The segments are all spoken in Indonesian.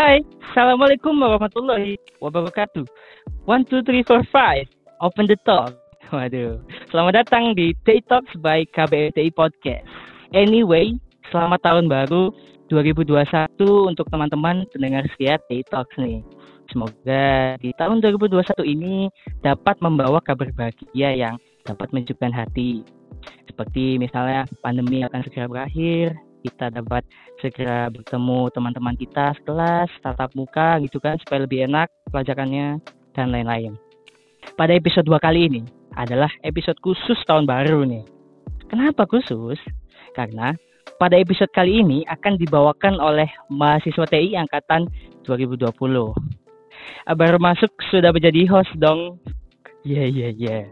Hai, Assalamualaikum warahmatullahi wabarakatuh. One, two, three, four, five. Open the talk. Waduh, selamat datang di TI Talks by KBRTI Podcast. Anyway, selamat tahun baru 2021 untuk teman-teman pendengar setia TI Talks nih. Semoga di tahun 2021 ini dapat membawa kabar bahagia yang dapat mencukupkan hati. Seperti misalnya pandemi akan segera berakhir, kita dapat segera bertemu teman-teman kita sekelas, tatap muka gitu kan, supaya lebih enak pelajarannya, dan lain-lain. Pada episode 2 kali ini adalah episode khusus tahun baru nih. Kenapa khusus? Karena pada episode kali ini akan dibawakan oleh mahasiswa TI angkatan 2020. Baru masuk sudah menjadi host dong. Iya, yeah, iya, yeah, iya. Yeah.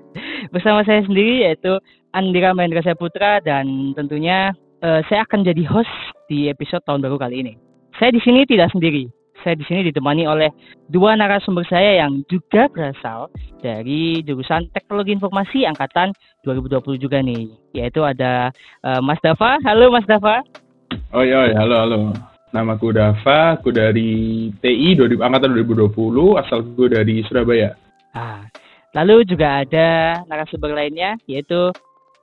Bersama saya sendiri yaitu Andira Mahendra Putra dan tentunya uh, saya akan jadi host di episode tahun baru kali ini. Saya di sini tidak sendiri. Saya di sini ditemani oleh dua narasumber saya yang juga berasal dari jurusan Teknologi Informasi angkatan 2020 juga nih. Yaitu ada uh, Mas Dava. Halo Mas Dava. Oh iya, halo halo. Nama aku Dava, aku dari TI 20, angkatan 2020, asal gue dari Surabaya. Ah, lalu juga ada narasumber lainnya yaitu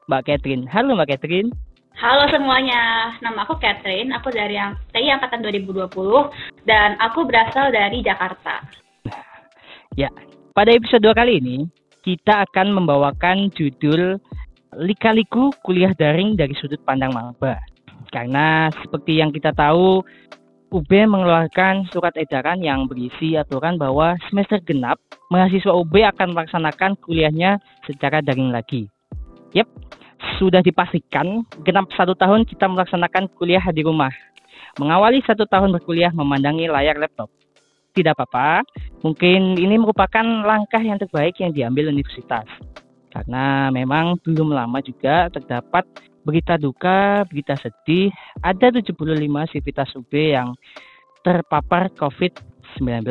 Mbak Catherine. Halo Mbak Catherine. Halo semuanya, nama aku Catherine, aku dari yang TI Angkatan 2020 dan aku berasal dari Jakarta. Ya, pada episode 2 kali ini kita akan membawakan judul Lika-liku kuliah daring dari sudut pandang maba. Karena seperti yang kita tahu, UB mengeluarkan surat edaran yang berisi aturan bahwa semester genap mahasiswa UB akan melaksanakan kuliahnya secara daring lagi. Yap, sudah dipastikan genap satu tahun kita melaksanakan kuliah di rumah. Mengawali satu tahun berkuliah memandangi layar laptop. Tidak apa-apa, mungkin ini merupakan langkah yang terbaik yang diambil universitas. Karena memang belum lama juga terdapat berita duka, berita sedih, ada 75 sivitas UB yang terpapar COVID-19.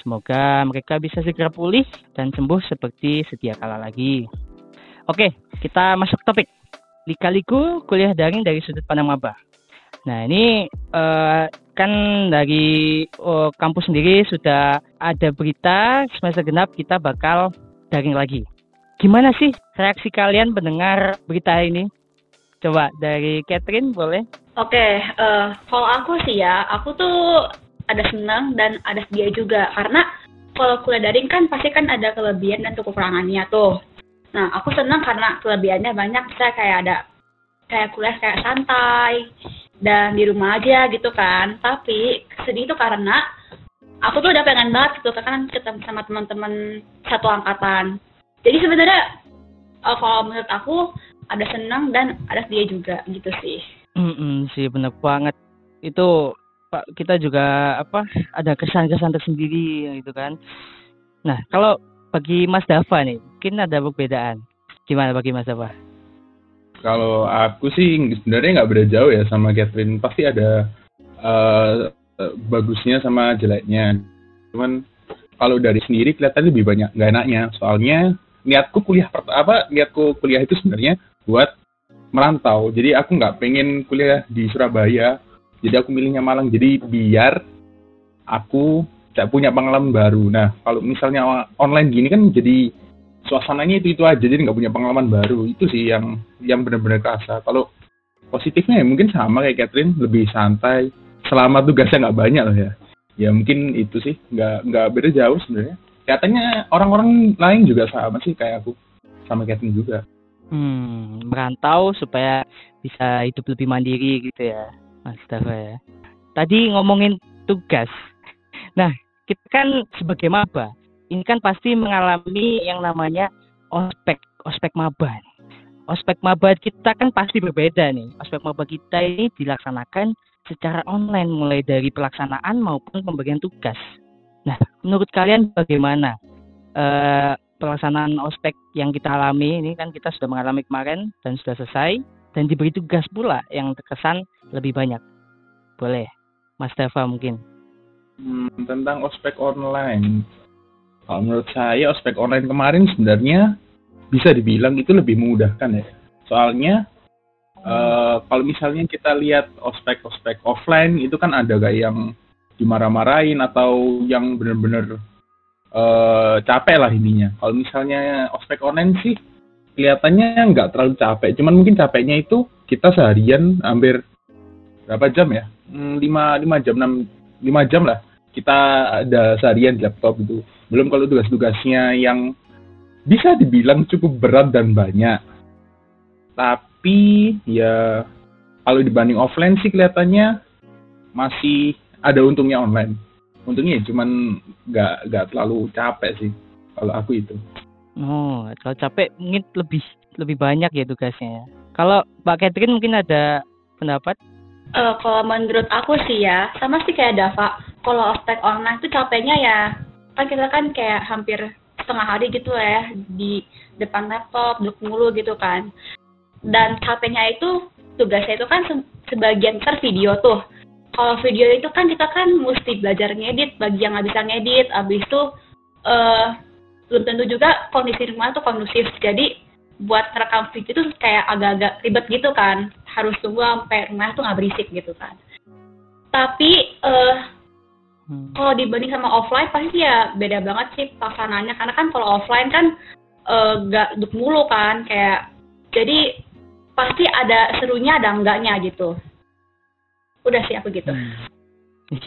Semoga mereka bisa segera pulih dan sembuh seperti sedia kala lagi. Oke, kita masuk topik. Lika-liku kuliah daring dari sudut pandang maba. Nah ini uh, kan dari uh, kampus sendiri sudah ada berita semester genap kita bakal daring lagi. Gimana sih reaksi kalian mendengar berita ini? Coba dari Catherine boleh? Oke, okay, uh, eh, kalau aku sih ya, aku tuh ada senang dan ada sedia juga karena kalau kuliah daring kan pasti kan ada kelebihan dan kekurangannya tuh. Nah, aku senang karena kelebihannya banyak. Saya kayak ada kayak kuliah kayak santai dan di rumah aja gitu kan. Tapi sedih itu karena aku tuh udah pengen banget gitu kan ketemu sama teman-teman satu angkatan. Jadi sebenarnya uh, kalau menurut aku ada senang dan ada sedih juga gitu sih. Mm sih benar banget. Itu Pak kita juga apa ada kesan-kesan tersendiri gitu kan. Nah, kalau bagi Mas Dava nih, mungkin ada perbedaan. Gimana bagi Mas Dava? Kalau aku sih sebenarnya nggak beda jauh ya sama Catherine. Pasti ada uh, bagusnya sama jeleknya. Cuman kalau dari sendiri kelihatan lebih banyak nggak enaknya. Soalnya niatku kuliah apa niatku kuliah itu sebenarnya buat merantau. Jadi aku nggak pengen kuliah di Surabaya. Jadi aku milihnya Malang. Jadi biar aku tidak punya pengalaman baru. Nah, kalau misalnya online gini kan jadi suasananya itu itu aja, jadi nggak punya pengalaman baru. Itu sih yang yang benar-benar kerasa. Kalau positifnya ya mungkin sama kayak Catherine, lebih santai. Selama tugasnya nggak banyak loh ya. Ya mungkin itu sih, nggak nggak beda jauh sebenarnya. Katanya orang-orang lain juga sama sih kayak aku, sama Catherine juga. Hmm, merantau supaya bisa hidup lebih mandiri gitu ya, Mas Dafa ya. Tadi ngomongin tugas, Nah, kita kan sebagai maba, ini kan pasti mengalami yang namanya ospek, ospek maba. Ospek maba kita kan pasti berbeda nih. Ospek maba kita ini dilaksanakan secara online mulai dari pelaksanaan maupun pembagian tugas. Nah, menurut kalian bagaimana uh, pelaksanaan ospek yang kita alami ini kan kita sudah mengalami kemarin dan sudah selesai dan diberi tugas pula yang terkesan lebih banyak. Boleh, Mas Deva mungkin. Hmm, tentang ospek online. Kalau menurut saya ospek online kemarin sebenarnya bisa dibilang itu lebih memudahkan ya. Soalnya uh, kalau misalnya kita lihat ospek-ospek offline itu kan ada kayak yang dimarah-marahin atau yang benar-benar uh, capek lah intinya. Kalau misalnya ospek online sih kelihatannya nggak terlalu capek, cuman mungkin capeknya itu kita seharian hampir berapa jam ya? Hmm, lima lima jam enam lima jam lah kita ada seharian di laptop itu. Belum kalau tugas-tugasnya yang bisa dibilang cukup berat dan banyak. Tapi ya kalau dibanding offline sih kelihatannya masih ada untungnya online. Untungnya ya cuman nggak nggak terlalu capek sih kalau aku itu. Oh, kalau capek mungkin lebih lebih banyak ya tugasnya. Ya. Kalau Mbak Catherine mungkin ada pendapat? Uh, kalau menurut aku sih ya, sama sih kayak Dava. Kalau ospek online tuh capeknya ya, kan kita kan kayak hampir setengah hari gitu ya di depan laptop, duduk mulu gitu kan. Dan capeknya itu tugasnya itu kan sebagian besar video tuh. Kalau video itu kan kita kan mesti belajar ngedit bagi yang nggak bisa ngedit abis itu uh, belum tentu juga kondisi rumah tuh kondusif. Jadi buat rekam video itu kayak agak-agak ribet gitu kan. Harus tunggu sampai rumah tuh nggak berisik gitu kan. Tapi uh, hmm. kalau dibanding sama offline pasti ya beda banget sih pasangannya. Karena kan kalau offline kan nggak uh, duduk mulu kan kayak jadi pasti ada serunya ada enggaknya gitu. Udah sih aku gitu. Hmm.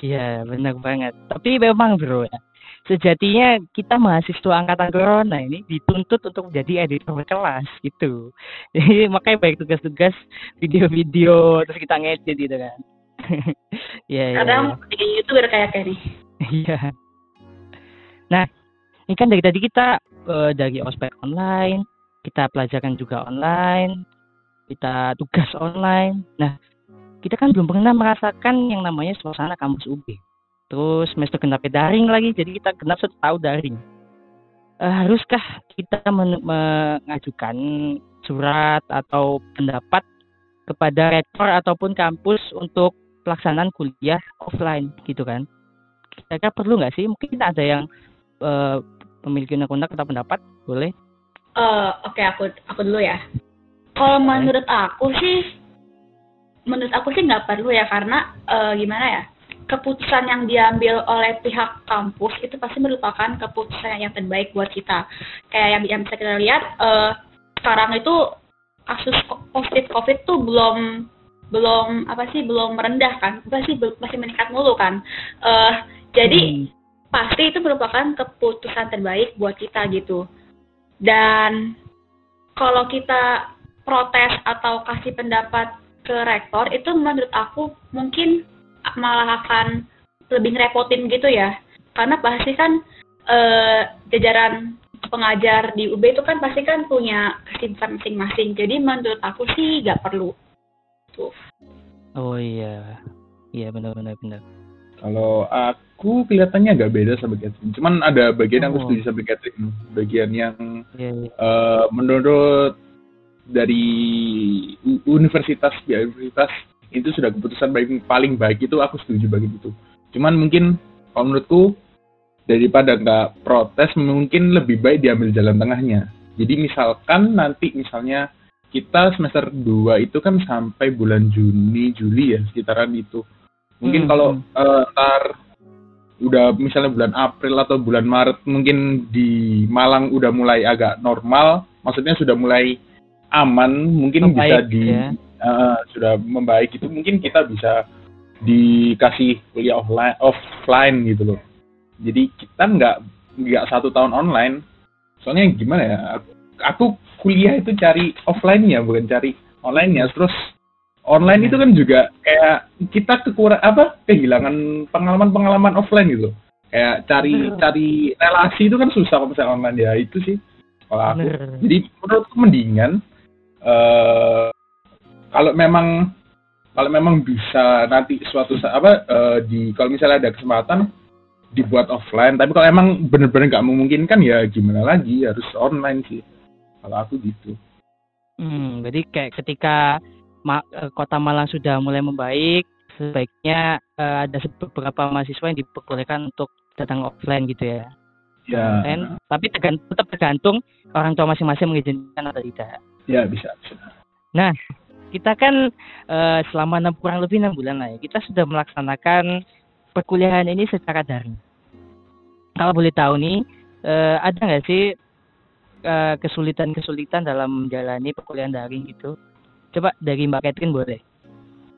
iya benar banget. Tapi memang bro ya sejatinya kita mahasiswa angkatan corona ini dituntut untuk menjadi editor kelas gitu. Jadi makanya baik tugas-tugas video-video terus kita ngedit gitu kan Iya, kadang ya. di youtuber kayak kayak nih iya nah ini kan dari tadi kita uh, dari ospek online kita pelajaran juga online kita tugas online nah kita kan belum pernah merasakan yang namanya suasana kampus UB. Terus semester genap daring lagi, jadi kita genap satu tahun daring. Uh, haruskah kita men mengajukan surat atau pendapat kepada rektor ataupun kampus untuk pelaksanaan kuliah offline gitu kan? Kira-kira perlu nggak sih? Mungkin ada yang uh, memiliki undang-undang atau pendapat, boleh? Uh, Oke, okay, aku aku dulu ya. Kalau menurut aku sih menurut aku sih nggak perlu ya karena uh, gimana ya keputusan yang diambil oleh pihak kampus itu pasti merupakan keputusan yang terbaik buat kita kayak yang, yang bisa kita lihat uh, sekarang itu kasus covid covid tuh belum belum apa sih belum merendah kan. Masih masih meningkat mulu kan. Uh, jadi hmm. pasti itu merupakan keputusan terbaik buat kita gitu. Dan kalau kita protes atau kasih pendapat ke rektor itu menurut aku mungkin malah akan lebih ngerepotin gitu ya. Karena pasti kan eh, jajaran pengajar di UB itu kan pasti kan punya kesibukan masing-masing. Jadi menurut aku sih nggak perlu tuh oh iya iya benar-benar benar kalau aku kelihatannya agak beda sama Catherine cuman ada bagian oh. yang aku oh. setuju sama Catherine bagian yang yeah, yeah. Uh, menurut dari universitas ya universitas itu sudah keputusan baik, paling baik itu aku setuju bagi itu. Cuman mungkin kalau menurutku daripada nggak protes mungkin lebih baik diambil jalan tengahnya. Jadi misalkan nanti misalnya kita semester 2 itu kan sampai bulan Juni Juli ya sekitaran itu. Mungkin hmm. kalau uh, ntar udah misalnya bulan April atau bulan Maret mungkin di Malang udah mulai agak normal, maksudnya sudah mulai aman mungkin membaik, bisa di ya. uh, sudah membaik itu mungkin kita bisa dikasih kuliah offline offline gitu loh jadi kita nggak nggak satu tahun online soalnya gimana ya aku, kuliah itu cari offline ya bukan cari online ya terus online itu kan juga kayak kita kekurang apa kehilangan pengalaman pengalaman offline gitu. Kayak cari hmm. cari relasi itu kan susah kalau misalnya online. Ya itu sih. Kalau aku. Jadi menurutku mendingan uh, kalau memang kalau memang bisa nanti suatu saat apa uh, di kalau misalnya ada kesempatan dibuat offline. Tapi kalau emang benar-benar nggak memungkinkan ya gimana lagi harus online sih kalau aku gitu hmm jadi kayak ketika ma eh, kota Malang sudah mulai membaik sebaiknya uh, ada beberapa mahasiswa yang diperbolehkan untuk datang offline gitu ya ya online, tapi tergantung, tetap tergantung orang tua masing-masing mengizinkan atau tidak Ya bisa. Nah, kita kan uh, selama enam kurang lebih enam bulan lah ya, kita sudah melaksanakan perkuliahan ini secara daring. Kalau boleh tahu nih, uh, ada nggak sih kesulitan kesulitan-kesulitan dalam menjalani perkuliahan daring gitu? Coba dari Mbak Catherine boleh.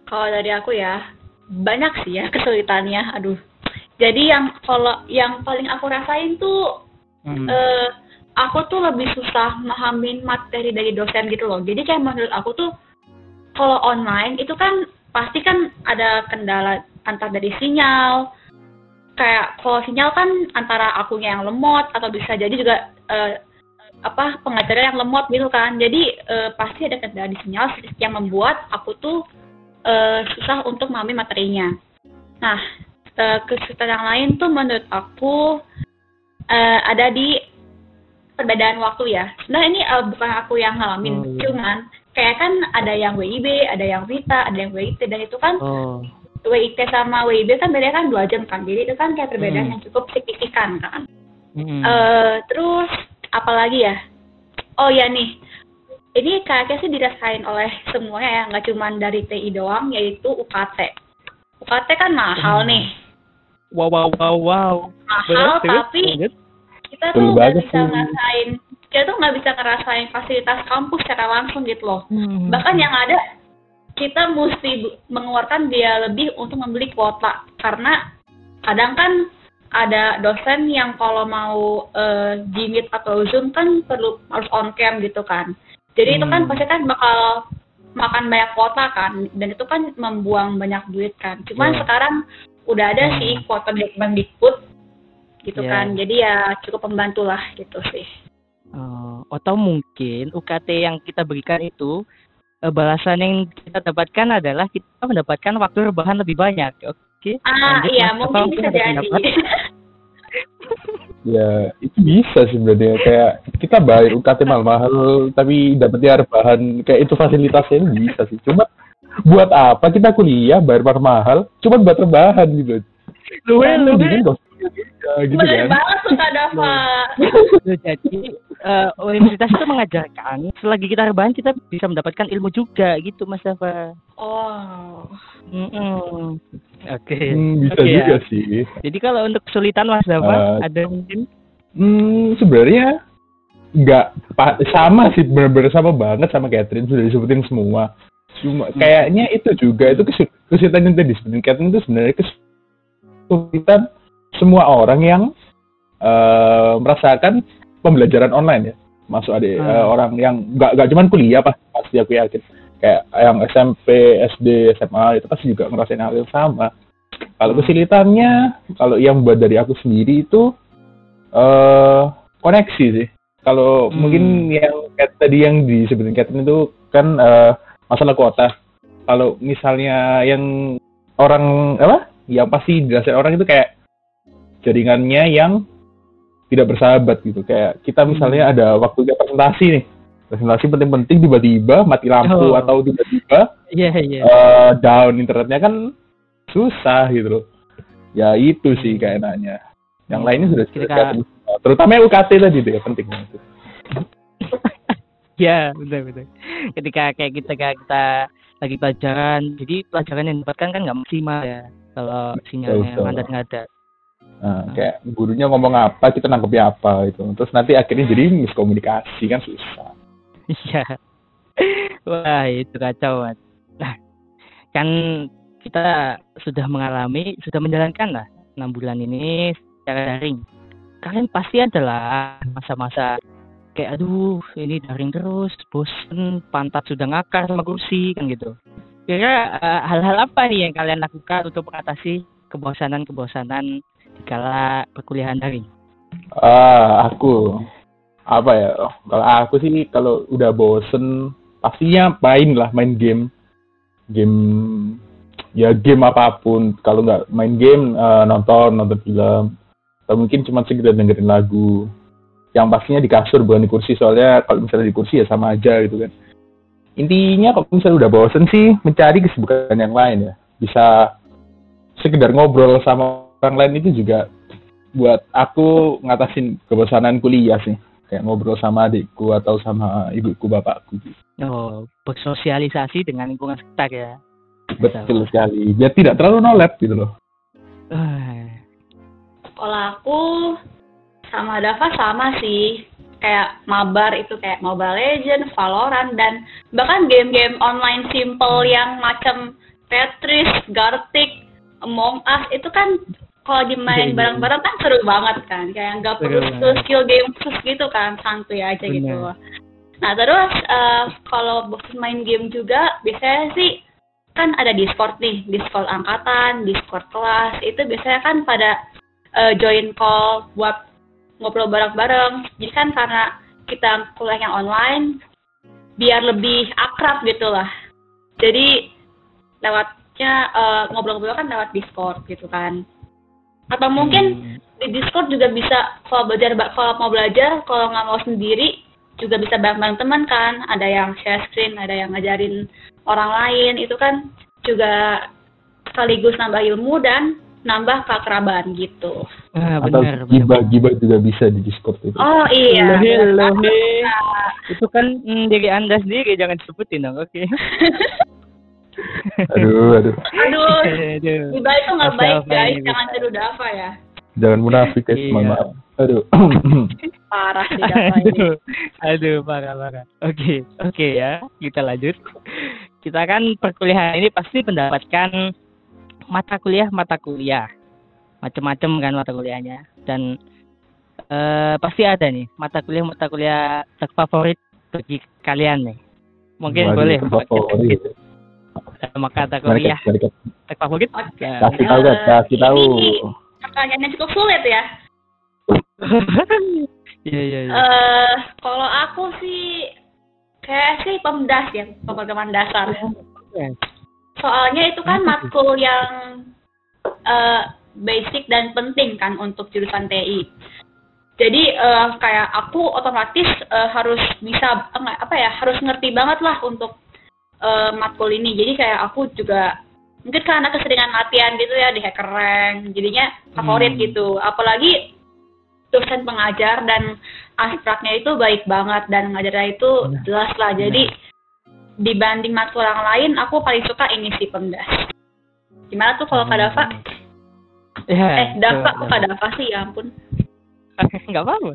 Kalau dari aku ya, banyak sih ya kesulitannya. Aduh. Jadi yang kalau yang paling aku rasain tuh hmm. uh, aku tuh lebih susah memahami materi dari dosen gitu loh. Jadi kayak menurut aku tuh kalau online itu kan pasti kan ada kendala antar dari sinyal. Kayak kalau sinyal kan antara akunya yang lemot atau bisa jadi juga uh, apa pengajaran yang lemot gitu kan. Jadi uh, pasti ada kendala di sinyal yang membuat aku tuh uh, susah untuk memahami materinya. Nah, uh, kesulitan yang lain tuh menurut aku uh, ada di perbedaan waktu ya. Sebenarnya ini uh, bukan aku yang ngalamin, oh, iya. cuman kayak kan ada yang WIB, ada yang Vita, ada yang WIT dan itu kan oh. WIT sama WIB kan beda kan dua jam kan, jadi itu kan kayak perbedaan hmm. yang cukup signifikan kan. Hmm. Uh, terus apalagi ya? Oh ya nih, ini kayaknya sih dirasain oleh semuanya ya, nggak cuma dari TI doang, yaitu UKT. UKT kan mahal hmm. nih. Wow, wow, wow, wow. Mahal, Beres, tapi kita tuh nggak bisa ngerasain, kita tuh nggak bisa ngerasain fasilitas kampus secara langsung gitu loh. Hmm. Bahkan yang ada, kita mesti mengeluarkan biaya lebih untuk membeli kuota. Karena kadang kan ada dosen yang kalau mau uh, Jimit atau Zoom kan perlu harus on cam gitu kan. Jadi hmm. itu kan hmm. pasti kan bakal makan banyak kuota kan, dan itu kan membuang banyak duit kan. Cuman yeah. sekarang udah ada hmm. sih kuota Kemendikbud gitu yeah. kan, jadi ya cukup membantu lah gitu sih. Uh, atau mungkin UKT yang kita berikan itu uh, balasan yang kita dapatkan adalah kita mendapatkan waktu rebahan lebih banyak. Oke. Okay? Ah Lanjut, iya, mungkin bisa jadi. ya itu bisa sebenarnya kayak kita bayar UKT mahal-mahal tapi dapetnya rebahan kayak itu fasilitasnya itu bisa sih cuma buat apa kita kuliah bayar mahal cuma buat rebahan gitu lu lu ya, gitu kan. banget tuh Kak Dava. Jadi uh, universitas itu mengajarkan selagi kita rebahan kita bisa mendapatkan ilmu juga gitu Mas Dava. Oh. Mm -mm. Oke. Okay. Hmm, bisa okay, juga ya. sih. Jadi kalau untuk kesulitan Mas Dava uh, ada mungkin? Hmm, sebenarnya nggak sama sih benar-benar sama banget sama Catherine sudah disebutin semua. Cuma hmm. kayaknya itu juga itu kesulitan yang tadi disebutin Catherine itu sebenarnya kesulitan semua orang yang uh, merasakan pembelajaran online ya masuk ada hmm. uh, orang yang nggak nggak cuman kuliah pas pasti aku yakin kayak yang SMP SD SMA itu pasti juga ngerasain hal yang sama kalau hmm. kesulitannya kalau yang buat dari aku sendiri itu uh, koneksi sih kalau hmm. mungkin yang kayak tadi yang disebutin Catherine itu kan uh, masalah kuota kalau misalnya yang orang apa yang pasti dirasain orang itu kayak jaringannya yang tidak bersahabat gitu. Kayak kita misalnya hmm. ada waktunya presentasi nih, presentasi penting-penting tiba-tiba mati lampu oh. atau tiba-tiba yeah, yeah. uh, down internetnya kan susah gitu loh. Ya itu sih kayak enaknya. Yang hmm. lainnya sudah Ketika... terutama UKT tadi itu ya penting itu. ya betul betul. Ketika kayak kita kayak kita lagi pelajaran, jadi pelajaran yang dapatkan kan nggak maksimal ya kalau sinyalnya ngadat-ngadat. Nah, kayak gurunya ngomong apa, kita nangkepnya apa itu. Terus nanti akhirnya jadi miskomunikasi kan susah. Iya. Wah, itu kacau, Mas. Nah, kan kita sudah mengalami, sudah menjalankan lah enam bulan ini secara daring. Kalian pasti adalah masa-masa kayak aduh ini daring terus, bosen, pantat sudah ngakar sama kursi kan gitu. Kira uh, hal-hal apa nih yang kalian lakukan untuk mengatasi kebosanan-kebosanan kala perkuliahan daring? Ah, aku apa ya? Kalau aku sih kalau udah bosen pastinya main lah, main game. Game ya game apa pun. Kalau nggak main game uh, nonton, nonton film. Atau mungkin cuma sekedar dengerin lagu. Yang pastinya di kasur bukan di kursi soalnya kalau misalnya di kursi ya sama aja gitu kan. Intinya kalau misalnya udah bosen sih mencari kesibukan yang lain ya. Bisa sekedar ngobrol sama orang lain itu juga buat aku ngatasin kebosanan kuliah sih. Kayak ngobrol sama adikku atau sama ibuku bapakku. Oh bersosialisasi dengan lingkungan sekitar ya. Betul sekali. Biar tidak terlalu nolep gitu loh. Ah, Kalau aku sama Dava sama sih. Kayak mabar itu kayak Mobile Legends, Valorant, dan bahkan game-game online simple yang macam Tetris, Gartic, Among Us itu kan kalau dimain Iya, iya. bareng-bareng kan seru banget kan. Kayak nggak perlu Seru skill game khusus gitu kan, santuy aja Bener. gitu. Nah terus eh, kalau bosan main game juga biasanya sih kan ada Discord nih, Discord angkatan, Discord kelas itu biasanya kan pada eh, join call buat ngobrol bareng-bareng. Jadi kan karena kita kuliahnya online, biar lebih akrab gitu lah. Jadi lewatnya eh, ngobrol-ngobrol kan lewat Discord gitu kan. Atau mungkin hmm. di Discord juga bisa kalau belajar kalau mau belajar kalau nggak mau sendiri juga bisa bareng-bareng teman kan ada yang share screen ada yang ngajarin orang lain itu kan juga sekaligus nambah ilmu dan nambah keakraban gitu Ah, Atau benar, benar. gibah-gibah juga bisa di Discord itu. oh iya Hello, hello, benar. hey. Itu kan mm, diri Anda sendiri, jangan disebutin dong, oke? Aduh, aduh. aduh Aduh. Iba itu nggak baik guys jangan tiru Dava ya Jangan munafik guys, Iya. mohon maaf. Aduh. parah di Dava ini Aduh, aduh, parah, parah. Oke, oke ya, kita lanjut. Kita kan perkuliahan ini pasti mendapatkan mata kuliah, mata kuliah. Macam-macam kan mata kuliahnya. Dan eh, pasti ada nih mata kuliah, mata kuliah terfavorit bagi kalian nih. Mungkin Waduh, boleh terfavorit. Sama. Oke. Ya. Kasih tahu guys, kasih tahu. Ini pertanyaan yang cukup sulit ya Iya, iya, iya. eh kalau aku sih kayak sih pemdas ya pemrograman dasar soalnya itu kan matkul yang eh, basic dan penting kan untuk jurusan TI. Jadi eh, kayak aku otomatis eh, harus bisa apa ya harus ngerti banget lah untuk eh, matkul ini. Jadi kayak aku juga mungkin karena keseringan latihan gitu ya di hacker rank, jadinya favorit Hmm. gitu. Apalagi dosen pengajar dan abstraknya itu baik banget dan ngajarnya itu Benar. jelas lah. Jadi dibanding matkul yang lain, aku paling suka ini sih pemdas. Gimana tuh kalau Kak Dava? Ya, Eh, Dava, coba, kok Kak Dava sih? Ya ampun. Nggak apa-apa.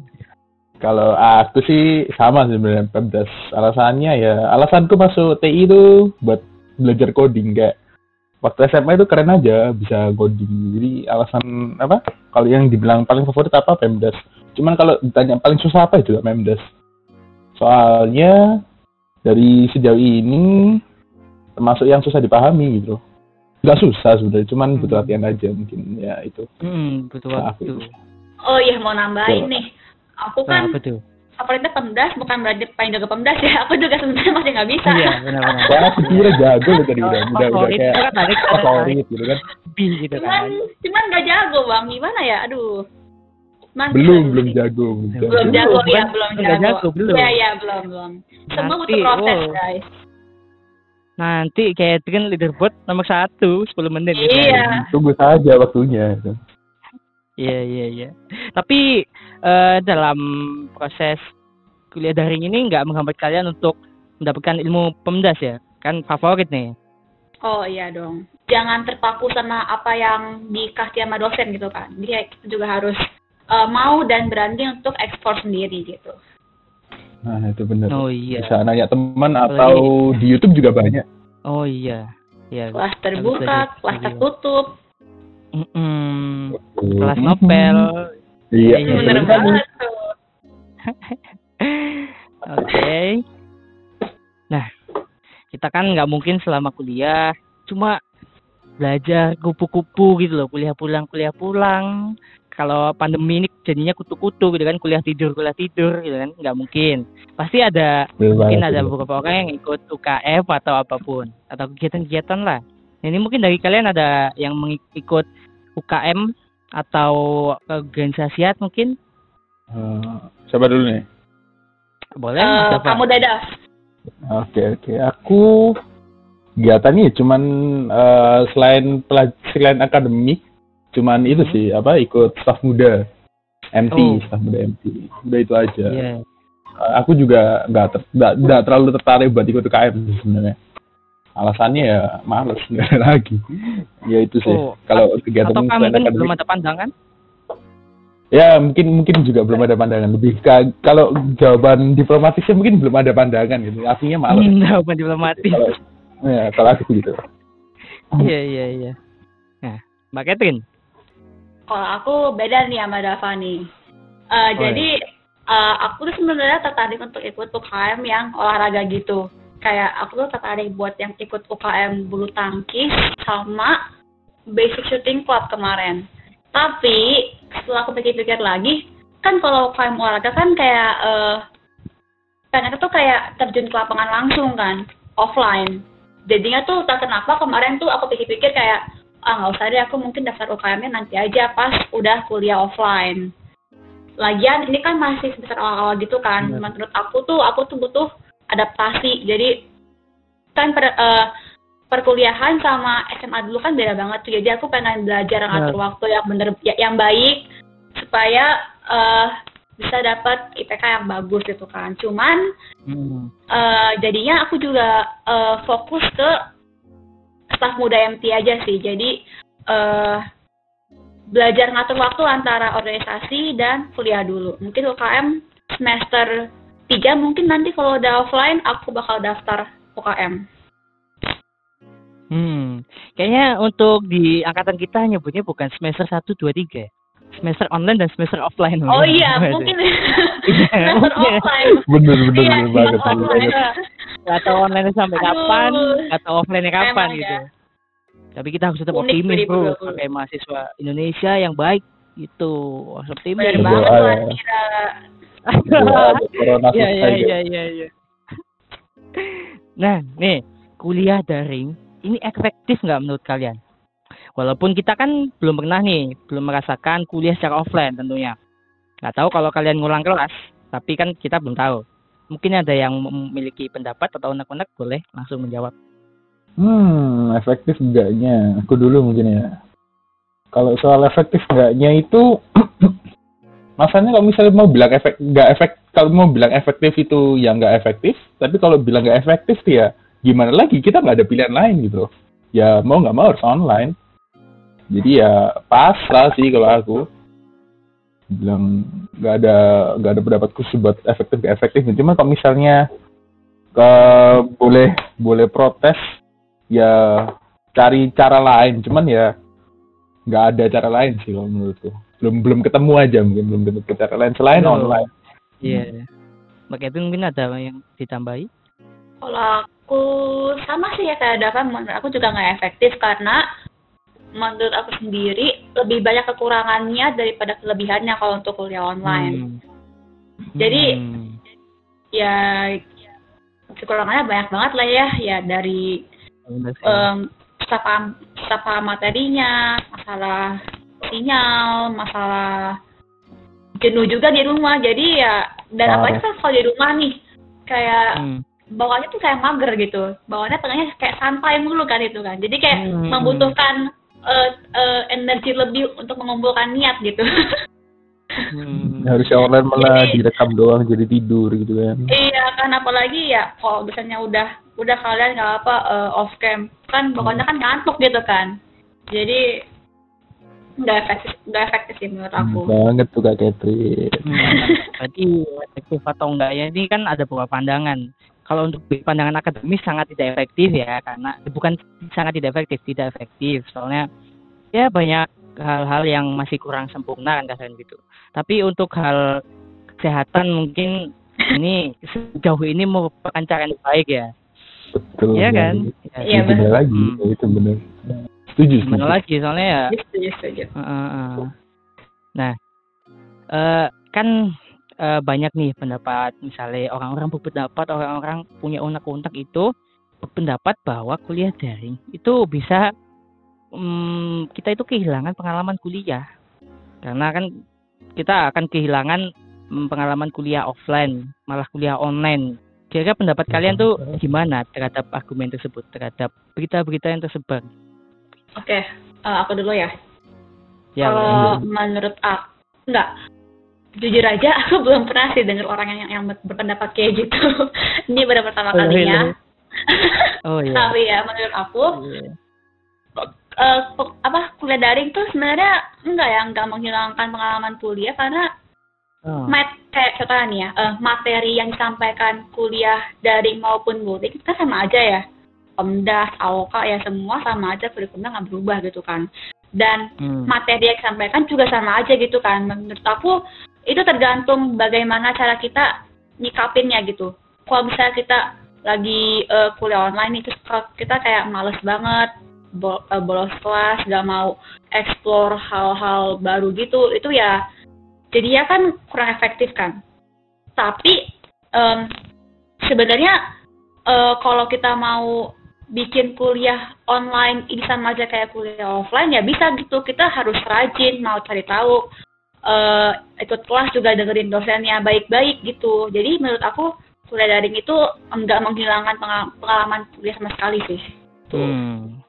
Kalau aku sih sama sebenarnya Pemdas. Alasannya ya, alasanku masuk TI itu buat belajar coding kayak waktu SMA itu keren aja bisa coding. Jadi alasan apa? Kalau yang dibilang paling favorit apa Pemdas. Cuman kalau ditanya paling susah apa itu Pemdas. Soalnya dari sejauh ini termasuk yang susah dipahami gitu. Nggak susah sebenarnya, cuman butuh Hmm. latihan aja mungkin ya itu. Hmm, butuh Maaf, waktu. Oh iya mau nambahin Coba. nih. Aku Nah, kan apa tuh? favoritnya pemdas bukan berarti paling jago pemdas ya. Aku juga sebenarnya masih nggak bisa. Iya, benar-benar. Wah, aku kira jago loh tadi udah udah udah kayak kan ada favorit gitu kan. gitu cuman kan. cuman nggak jago bang. Gimana ya? Aduh. Cuman Belum belum jago. Belum Belum, jago ya, bukan- belum jago. jago, belum. Iya, iya, belum, belum. Semua Nanti, butuh proses, wow. guys. Nanti Catherine leaderboard nomor satu 10 menit. gitu kan. Iya. Tunggu saja waktunya. Iya, iya, iya. Tapi eh, dalam proses kuliah daring ini nggak menghambat kalian untuk mendapatkan ilmu pemdas ya? Kan favorit nih. Oh iya dong. Jangan terpaku sama apa yang dikasih sama dosen gitu kan. Jadi kita juga harus eh, mau dan berani untuk ekspor sendiri gitu. Nah, itu benar. Oh iya. Bisa nanya teman atau di YouTube juga banyak. Oh iya. Iya. Kelas terbuka, kelas sendiri. tertutup. Mm-mm. Kelas nopel. Iya, Iya, Bener iya. banget tuh. Oke. Nah, kita kan nggak mungkin selama kuliah cuma belajar kupu-kupu gitu loh, kuliah pulang, kuliah pulang. Kalau pandemi ini jadinya kutu-kutu gitu kan, kuliah tidur, kuliah tidur gitu kan, nggak mungkin. Pasti ada, mungkin ada beberapa orang yang ikut UKF atau apa pun, atau kegiatan-kegiatan lah. Ini mungkin dari kalian ada yang mengikut UKM atau organisasiat mungkin? Eh, siapa dulu nih? Boleh? Eh, siapa? kamu dadah. Oke oke, aku kegiatannya cuman eh, selain selain akademik, cuman itu Hmm. sih apa ikut staf muda, MT, Oh. staf muda MT, udah itu aja. Iya. Eh, aku juga nggak ter- nggak nggak terlalu tertarik buat ikut UKM sebenarnya. Alasannya ya males nggak ada lagi ya itu sih Oh, kalau kegiatan Atau mungkin akademik- belum ada pandangan? ya mungkin mungkin juga belum ada pandangan lebih ka- kalau jawaban diplomatisnya mungkin belum ada pandangan gitu artinya males Hmm, jawaban diplomatis. kalau ya kalau aku gitu Iya, iya, iya. Nah, Mbak Catherine. Kalau aku beda nih sama Dava nih. Eh, Oh, jadi eh, aku tuh sebenarnya tertarik untuk ikut UKM yang olahraga gitu. Kayak aku tuh tertarik buat yang ikut UKM bulu tangkis sama basic shooting club kemarin. Tapi setelah aku pikir-pikir lagi, kan kalau UKM olahraga kan kayak eh pengen tuh kayak terjun ke lapangan langsung kan, offline. Jadinya tuh tak kenapa kemarin tuh aku pikir-pikir kayak ah nggak usah deh aku mungkin daftar UKM-nya nanti aja pas udah kuliah offline. Lagian ini kan masih semester awal-awal gitu kan. Menurut aku tuh aku tuh butuh adaptasi. Jadi kan per, eh, perkuliahan sama SMA dulu kan beda banget tuh. Jadi aku pengen belajar ngatur waktu yang bener ya- yang baik supaya eh, bisa dapat IPK yang bagus gitu kan. Cuman Hmm. eh, jadinya aku juga eh, fokus ke staf muda MT aja sih. Jadi eh belajar ngatur waktu antara organisasi dan kuliah dulu. Mungkin UKM semester 3 mungkin nanti kalau udah offline aku bakal daftar UKM. Hmm. Kayaknya untuk di angkatan kita nyebutnya bukan semester 1 2 3. Semester online dan semester offline. Oh iya, mungkin semester Iya. offline. bener bener Iya, bener banget. Gak tahu online sampai Aduh. kapan, gak tahu offline kapan Emang gitu. ya. Tapi kita harus tetap Unik optimis, Bro, 2020. sebagai mahasiswa Indonesia yang baik itu harus optimis. Bener Berdoa banget ya. Iya, iya, iya, iya, iya. Nah, nih, kuliah daring ini efektif nggak menurut kalian? Walaupun kita kan belum pernah nih, belum merasakan kuliah secara offline tentunya. Nggak tahu kalau kalian ngulang kelas, tapi kan kita belum tahu. Mungkin ada yang memiliki pendapat atau unek-unek boleh langsung menjawab. Hmm, efektif enggaknya? Aku dulu mungkin ya. Kalau soal efektif enggaknya itu, masanya kalau misalnya mau bilang efek nggak efek, kalau mau bilang efektif itu yang nggak efektif, tapi kalau bilang nggak efektif ya gimana lagi? Kita nggak ada pilihan lain gitu. Ya mau nggak mau harus online. Jadi ya pasrah sih kalau aku bilang nggak ada nggak ada pendapat khusus buat efektif nggak efektif. Cuma kalau misalnya ke boleh boleh protes ya cari cara lain cuman ya nggak ada cara lain sih kalau menurutku belum belum ketemu aja mungkin belum ketemu cara lain selain Oh. online Iya. Mbak Kevin mungkin ada yang ditambahi? Kalau aku sama sih ya kayak Dava, menurut aku juga nggak efektif karena menurut aku sendiri lebih banyak kekurangannya daripada kelebihannya kalau untuk kuliah online. Hmm. Jadi- Hmm. Ya kekurangannya banyak banget lah ya, ya dari stapa stapa materinya, masalah sinyal, masalah jenuh juga di rumah. Jadi ya dan apalagi kan kalau di rumah nih kayak Hmm. bawaannya tuh kayak mager gitu. Bawaannya tengahnya kayak santai mulu kan itu kan. Jadi kayak Hmm. membutuhkan eh, eh, energi lebih untuk mengumpulkan niat gitu. Hmm. harusnya online malah Jadi- direkam doang jadi tidur gitu kan iya kan apalagi ya kalau misalnya udah udah kalian nggak apa eh, off cam kan bawaannya kan ngantuk gitu kan. Jadi nggak efektif nggak efektif sih menurut aku. banget tuh kak Catherine Hmm, Berarti efektif atau enggak ya ini kan ada beberapa pandangan. Kalau untuk pandangan akademis sangat tidak efektif ya karena bukan sangat tidak efektif, tidak efektif. Soalnya ya banyak hal-hal yang masih kurang sempurna kan kasarnya gitu. Tapi untuk hal kesehatan mungkin ini sejauh ini merupakan cara yang baik ya. betul Iya kan? Iya, Ya, bener. lagi Hmm. Ya, itu bener setuju Gimana setuju lagi soalnya ya Setuju, setuju. Heeh, heeh. Nah, eh, kan eh, banyak nih pendapat, misalnya orang-orang berpendapat, orang-orang punya unek-unek itu berpendapat bahwa kuliah daring itu bisa mm, kita itu kehilangan pengalaman kuliah, karena kan kita akan kehilangan mm, pengalaman kuliah offline, malah kuliah online. Kira-kira pendapat kalian tuh gimana terhadap argumen tersebut, terhadap berita-berita yang tersebar? Oke, eh, aku dulu ya. Ya, Kalau menurut aku, enggak. Jujur aja, aku belum pernah sih dengar orang yang, yang berpendapat kayak gitu. Ini baru pertama Oh, kalinya. iya. Oh iya. Tapi ya menurut aku Iya. eh, pe- apa kuliah daring tuh sebenarnya enggak ya enggak menghilangkan pengalaman kuliah karena Oh. mat kayak contohnya nih ya eh, materi yang disampaikan kuliah daring maupun luring kan sama aja ya Pemdas, AOK ya semua sama aja kurikulumnya nggak berubah gitu kan. Dan Hmm. materi yang disampaikan juga sama aja gitu kan. Menurut aku itu tergantung bagaimana cara kita nyikapinnya gitu. Kalau misalnya kita lagi eh, kuliah online itu kita kayak males banget eh, bolos kelas gak mau explore hal-hal baru gitu itu ya jadinya kan kurang efektif kan. Tapi em, sebenarnya eh, kalau kita mau bikin kuliah online ini sama aja kayak kuliah offline ya bisa gitu kita harus rajin mau cari tahu eh, ikut kelas juga dengerin dosennya baik-baik gitu jadi menurut aku kuliah daring itu enggak menghilangkan pengal- pengalaman kuliah sama sekali sih tuh Hmm.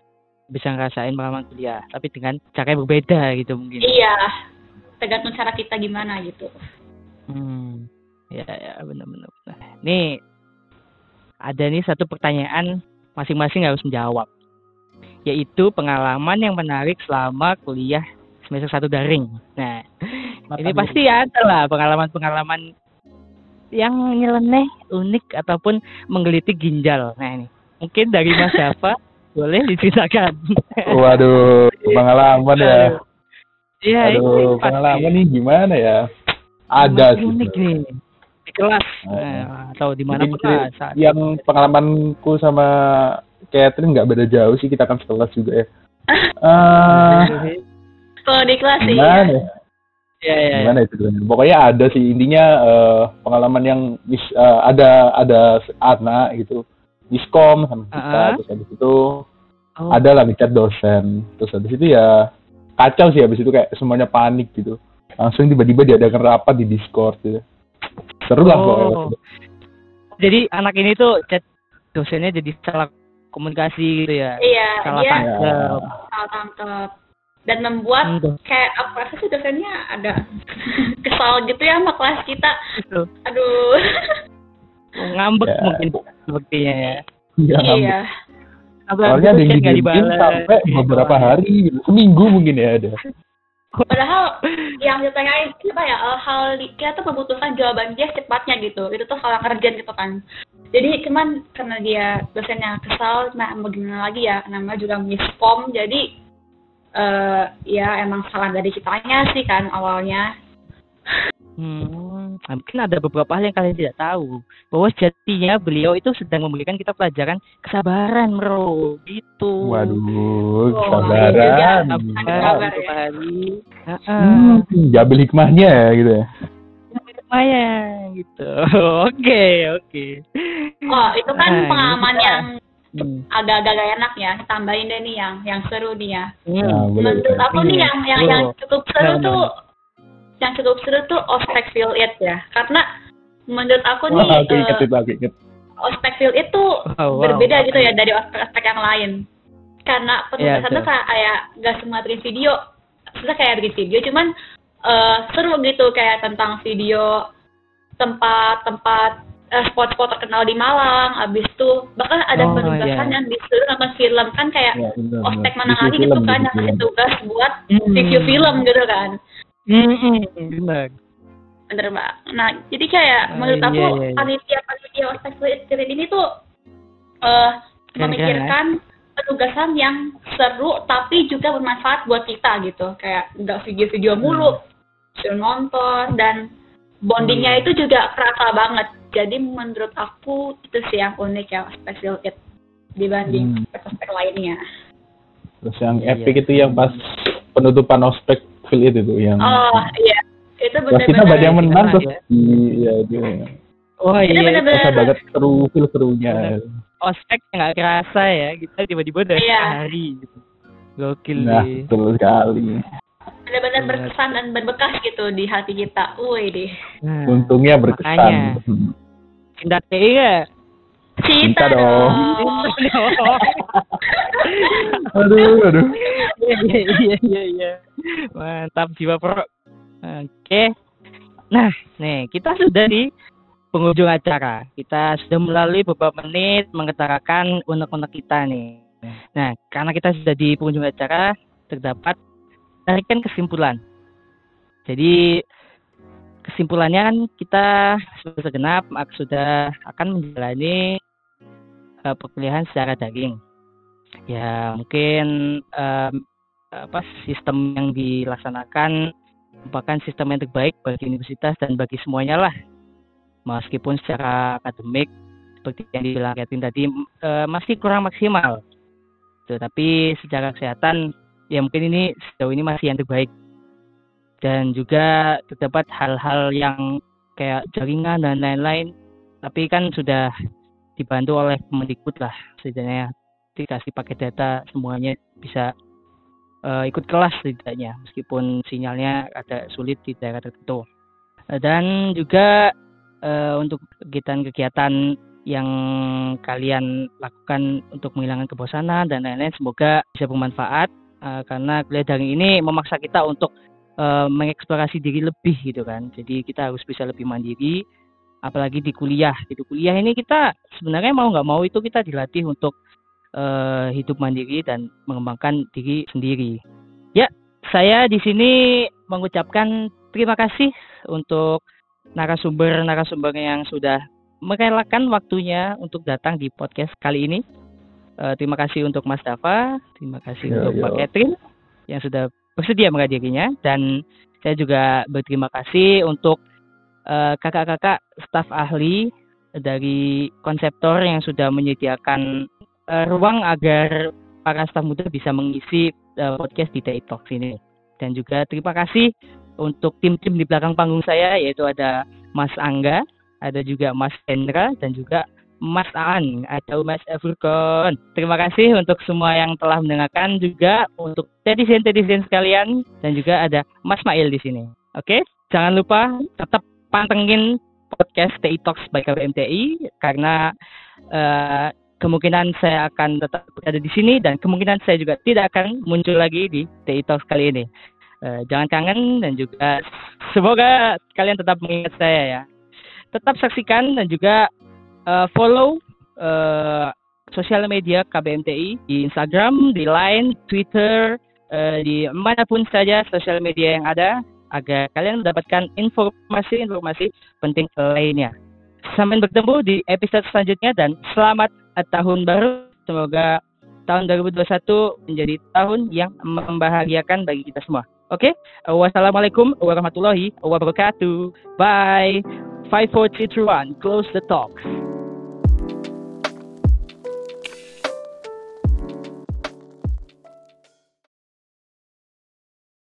Bisa ngerasain pengalaman kuliah, tapi dengan cara yang berbeda gitu mungkin. iya tergantung cara kita gimana gitu Hmm. Ya, ya, benar-benar. benar. Nih, ada nih satu pertanyaan masing-masing harus menjawab. Yaitu pengalaman yang menarik selama kuliah semester satu daring. Nah, ini pasti ada lah pengalaman-pengalaman yang nyeleneh, unik, ataupun menggelitik ginjal. Nah, ini. Mungkin dari Mas Java, boleh diceritakan. Waduh, pengalaman ya. Iya, pengalaman nih gimana ya? Ada sih. unik nih di kelas Oh. nah, atau di mana pun lah saat Yang pengalamanku sama Catherine nggak beda jauh sih, kita kan sekelas juga ya. Eh, kalau di kelas sih gimana ya. ya? Iya, iya, iya. Gimana itu? Glenn? Pokoknya ada sih intinya eh, pengalaman yang mis- eh, ada ada anak gitu miskom sama kita Ah. terus habis itu Oh. ada lah ngechat dosen terus habis itu ya kacau sih habis itu kayak semuanya panik gitu langsung tiba-tiba diadakan rapat di discord gitu seru lah Oh. pokoknya Jadi anak ini tuh chat dosennya jadi salah komunikasi gitu ya. iya Salah dia tangkap. Salah tangkap dan membuat Hmm, kayak apa sih dosennya ada kesal gitu ya sama kelas kita Gitu. aduh Ngambek Ya. mungkin sepertinya ya. Iya, iya soalnya ada yang didiemin dibalas. sampai beberapa hari seminggu mungkin ya ada padahal yang ditanyain apa ya eh, hal kita tuh membutuhkan jawaban dia secepatnya gitu. Itu tuh yang urgent gitu kan. Jadi cuman karena dia dosennya kesal nah mau gimana lagi ya? Namanya juga miskom jadi eh ya emang salah dari kitanya sih kan awalnya. Hmm, mungkin ada beberapa hal yang kalian tidak tahu bahwa sejatinya beliau itu sedang memberikan kita pelajaran kesabaran, bro. Gitu. waduh Oh, kesabaran iya, Sabar Sabar, beberapa ya. hari. hmm, jabil hikmahnya ya gitu ya lumayan gitu. Oke, oke. oh itu kan Nah, pengalaman kita- yang Hmm. agak-agak gak enak ya tambahin deh nih yang yang seru nih ya Hmm. Nah, boleh, menurut aku nih yang yang yang Oh. cukup seru Benar, tuh yang cukup seru tuh ospek feel it ya karena menurut aku nih aku inget itu, aku inget. ospek feel it tuh Wow, wow. berbeda gitu ya dari ospek-ospek yang lain karena Iya, penugasan tuh betul. kayak nggak semua bikin video sudah kayak bikin video cuman eh, seru gitu kayak tentang video tempat-tempat eh, spot-spot terkenal di Malang abis itu bahkan ada Oh, penugasan iya. yang disuruh nonton film kan kayak Ya, benar, ospek mana lagi gitu kan review yang ngasih film. tugas buat Hmm. review film gitu kan Hmm, hmm, benar. bener mbak nah jadi kayak Oh, menurut iya, aku iya, iya. panitia panitia ospek spirit ini tuh eh Keren-keren, memikirkan penugasan yang seru tapi juga bermanfaat buat kita gitu kayak nggak video-video mulu suruh nonton dan bondingnya Hmm. itu juga kerasa banget jadi menurut aku itu sih yang unik ya special it dibanding Hmm. ospek lainnya Terus yang Iya. epic itu yang pas penutupan ospek feel it itu yang oh iya itu pas kita benar-benar banyak menang terus ya. iya itu Oh Itu iya, bener-bener- rasa banget seru feel serunya ospek nggak kerasa ya. Kita tiba-tiba udah Iya. hari gitu. Gokil nah nih. betul sekali benar-benar Bener. berkesan dan berbekas gitu di hati kita wih deh Nah, untungnya Makanya. berkesan Hmm. cinta TI ya. cinta, Cinta dong. dong. aduh aduh Iya iya iya iya iya. Mantap jiwa pro. Oke. Nah, nih kita sudah di pengunjung acara. Kita sudah melalui beberapa menit mengutarakan unek-unek kita nih. Nah, karena kita sudah di pengunjung acara, terdapat tarikan kesimpulan. Jadi kesimpulannya kan kita sudah segenap sudah akan menjalani uh, perkuliahan secara daring. Ya mungkin um, apa sistem yang dilaksanakan merupakan sistem yang terbaik bagi universitas dan bagi semuanya lah. Meskipun secara akademik seperti yang dibilang tadi uh, masih kurang maksimal. Tetapi secara kesehatan ya mungkin ini sejauh ini masih yang terbaik dan juga terdapat hal-hal yang kayak jaringan dan lain-lain tapi kan sudah dibantu oleh Kemendikbud lah setidaknya dikasih pakai data semuanya bisa uh, ikut kelas setidaknya meskipun sinyalnya ada sulit di daerah tertentu uh, dan juga uh, untuk kegiatan-kegiatan yang kalian lakukan untuk menghilangkan kebosanan dan lain-lain semoga bisa bermanfaat uh, karena kuliah daring ini memaksa kita untuk uh, mengeksplorasi diri lebih gitu kan. Jadi kita harus bisa lebih mandiri apalagi di kuliah. Di kuliah ini kita sebenarnya mau nggak mau itu kita dilatih untuk uh, hidup mandiri dan mengembangkan diri sendiri. Ya, saya di sini mengucapkan terima kasih untuk narasumber-narasumber yang sudah merelakan waktunya untuk datang di podcast kali ini. Uh, terima kasih untuk Mas Dava, terima kasih ya, untuk ya. Mbak Catherine yang sudah bersedia menghadirinya dan saya juga berterima kasih untuk eh, kakak-kakak staf ahli dari konseptor yang sudah menyediakan uh, ruang agar para staf muda bisa mengisi uh, podcast di TI Talks ini. Dan juga terima kasih untuk tim-tim di belakang panggung saya yaitu ada Mas Angga, ada juga Mas Hendra dan juga Mas Aan atau Mas Everkon. Terima kasih untuk semua yang telah mendengarkan juga untuk netizen-netizen sekalian dan juga ada Mas Mail di sini. Oke, jangan lupa tetap pantengin podcast TI Talks by KBMTI karena uh, kemungkinan saya akan tetap berada di sini dan kemungkinan saya juga tidak akan muncul lagi di TI Talks kali ini. Uh, jangan kangen dan juga semoga kalian tetap mengingat saya ya. Tetap saksikan dan juga uh, follow uh, sosial media KBMTI di Instagram, di Line, Twitter, di mana pun saja sosial media yang ada agar kalian mendapatkan informasi-informasi penting lainnya. Sampai bertemu di episode selanjutnya dan selamat tahun baru. Semoga tahun 2021 menjadi tahun yang membahagiakan bagi kita semua. Oke, okay? wassalamualaikum warahmatullahi wabarakatuh. Bye. 5, 4, 3, 2, 1, close the talks.